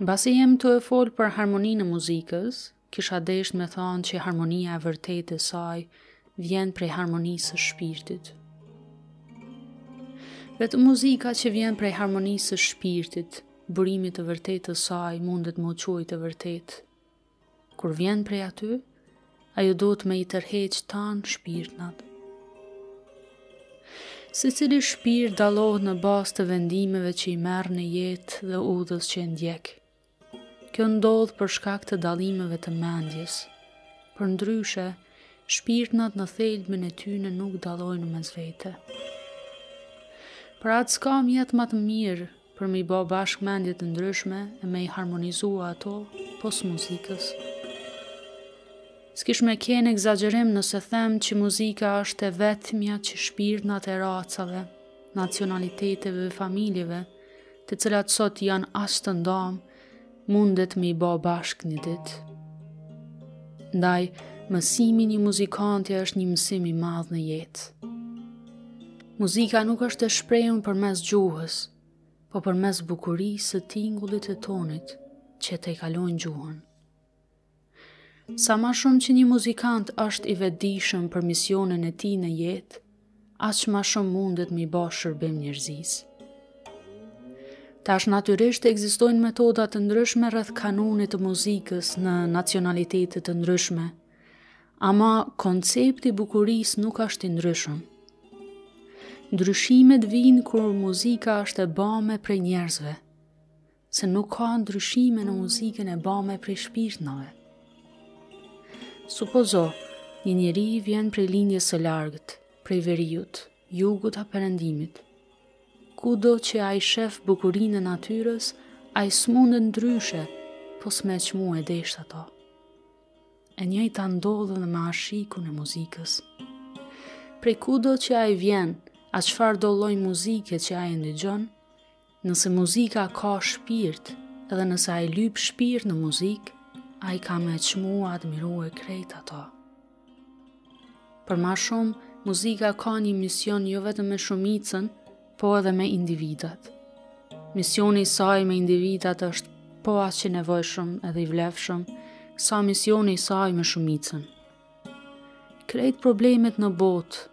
Mbasi jem tu e folë për harmoninë e muzikës, kisha desht me thanë që harmonia e vërtetë e saj vjen prej harmonisë së shpirtit. Veç muzika që vjen prej harmonisë së shpirtit, burimit të vërtetë të saj mundet me u quajt e vërtetë. Kur vjen prej aty, ajo duhet me i tërheq tanë shpirtnat. Secili shpirt dallohet në bazë të vendimeve që i merr në jetë dhe udhës që e ndjek. Kjo ndodh për shkak të dallimeve të mendjes. Përndryshe, shpirtnat në thelbin e tyne nuk dallojnë mes vete. Prandaj s'ka mjet ma të mirë Për me i ba bashkë mendje të ndryshme e me i harmonizua ato pos muzikës. S'kish me kenë ekzagjerim nëse them që muzika është e vetëmja që shpirtnat e racave, nacionaliteteve dhe familjeve, të cilat sot janë aq të ndamë, mundet me i ba bashkë një ditë. Ndaj, mësimi i një muzikanti është një mësim i madh në jetë. Muzika nuk është e shprehun përmes gjuhës, po përmes bukurisë së tingullit e tonit që tejkalon gjuhën. Sa ma shumë që një muzikant është i vetëdijshëm për misionin e tij në jetë, aq ma shumë mundet me i ba shërbim njerëzisë. Tash natyrisht ekzistojnë metoda të ndryshme rreth kanunit të muzikës në nacionalitete të ndryshme. Ama koncepti i bukurisë nuk është i ndryshëm. Ndryshimet vijnë kur muzika është e bame prej njerëzve. se nuk ka ndryshime në muzikën e bame prej shpirtnave. Supozo, një njeri vjen prej lindjes së largët, prej veriut, jugut a perëndimit. Kudo që ai shef bukurinë e natyrës, ai s'mundet ndryshe, pos me çmu e deshtë ato. E njëjta ndodh edhe me ashikun e muzikës. Prej kudo që ai vjen, a çfarëdo lloj muzike që ai e ndëgjon, Nëse muzika ka shpirt edhe nëse ai lyp shpirt në muzikë, ai ka me çmu e admiru krejt ato. Për ma shumë, muzika ka një mision jo vetëm me shumicën, po edhe me individat. Misioni i saj me individat është po aq i nevojshëm edhe i vlefshëm, sa misioni i saj me shumicën. Krejt problemet në botë,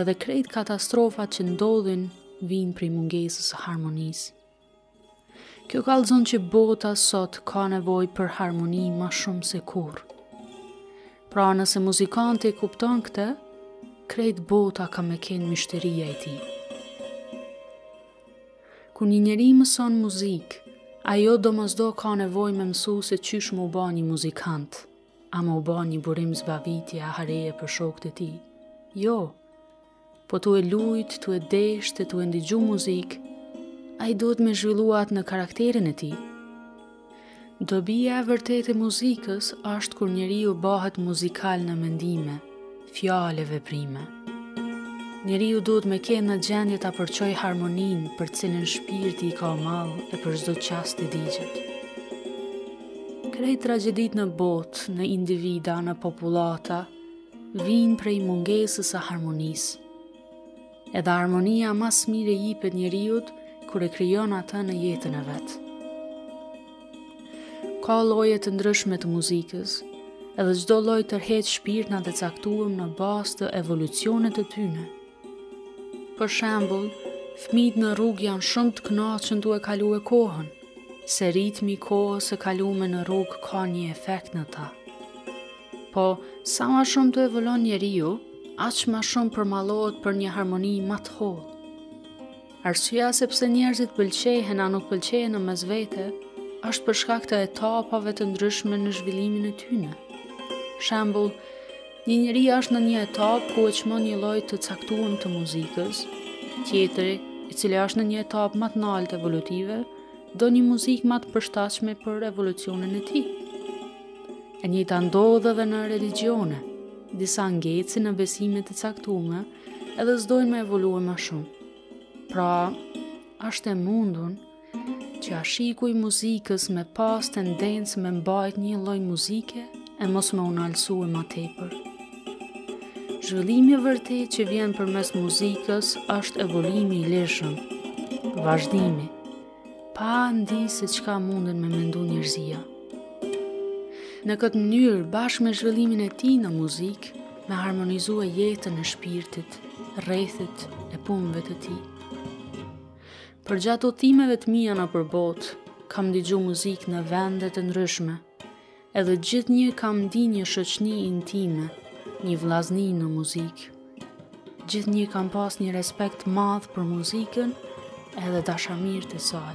edhe krejt katastrofat që ndodhin vijnë prej mungesës së harmonisë. Kjo kallëzon që bota sot ka nevojë për harmoni ma shumë se kurrë. Pra nëse muzikanti e kupton këtë, krejt bota ka me kenë myshteria e tij. Kur një njeri mëson muzikë, ajo domosdo ka nevojë me mësu se qysh m'u ba një muzikant. A me u ba një burim zbavitje a hareje për shokët e tij? Jo, po tu e lujt, tu e desht e tu e ndigju muzikë, ai duhet me zhvillu atë në karakterin e tij. Dobia e vërtetë e muzikës është kur njeriu bëhet muzikal në mendime, Fjalë e veprime. Njeriu duhet me kenë në gjendje ta përçojë harmoninë për cilën shpirti i ka mall e për çdo çast të digjet. Krejt tragjeditë në botë, në individa, në popullata, vijnë prej mungesës së harmonisë. Edhe harmonia ma s'miri jipet njeriut kur e krijon atë në jetën e vet. Ka lloje të ndryshme të muzikës, edhe çdo lloj tërhek shpirtna të caktuem në bazë të evolucionit të tyne. Për shembull, fmijët në rrugë janë shumë të knaqun tu e kalue kohën, se ritmi i kohës së kalume në rrugë ka një efekt në ta. Po, sa ma shumë t'evoluon njeriu, aq ma shumë përmallohet për një harmoni ma të hollë. Arsyeja se pse njerëzit pëlqehen a nuk pëlqehen në mes vete, është për shkak të etapave të ndryshme në zhvillimin e tyne. Shembull, një njeri është në një etapë ku e çmon një lloj të caktuem të muzikës, tjetri, i cili ashtë në një etapë ma të naltë evolutive, do një muzikë ma të përshtatshme për evolucionin e tij. E njëjta ndodh edhe në religjione, disa ngecin në besimet e caktume edhe s'dojnë me evolue ma shumë. Pra, ashtë e mundun që ashiku i muzikës me pas tendencë me mbajt një lloj muzike e mos me u naltësue ma tepër. Zhvillimi i vërtetë që vjen përmes muzikës është evolimi i lirshëm, vazhdimi, Pa ndi se çka mundën me mendu njerëzia. Në këtë mënyrë, bashkë me zhvillimin e tij në muzikë, me harmonizue jetën e shpirtit, rrethit e punëve të tij. Përgjatë udhtimeve të mia nëpër botë, kam digju muzikë në vende të ndryshme, Edhe gjithnjë kam ndi një shoqni intime, një vllazni në muzikë. Gjithnjë kam pas një respekt t'madh për muzikën edhe dashamirët e saj.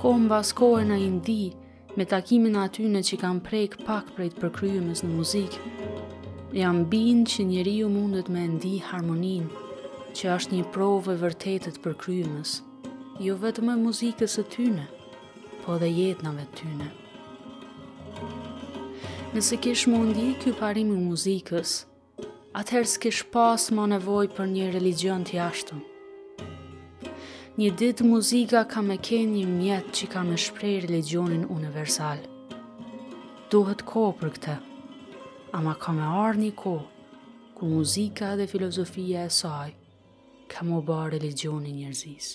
Kohë mbas kohe na i ndi me takimin atyne që kanë prek pak prej të përkryemes në muzikë, jam bind që njeriu mundet me ndi harmoninë, që është një provë e vërtetë e të përkryemes, jo vetëm e muzikës së tyne. po dhe jetnave tyne. Nëse kish m'u ndi ky parim i muzikës, atëherë s'kish pas ma nevojë për një religjion të jashtëm. Një ditë muzika ka me kenë një mjet që ka me shpreh religjionin universal. Duhet kohë për këte, ama ka me ardh një kohë, ku muzika dhe filozofia e saj ka m'u ba religjioni i njerëzisë.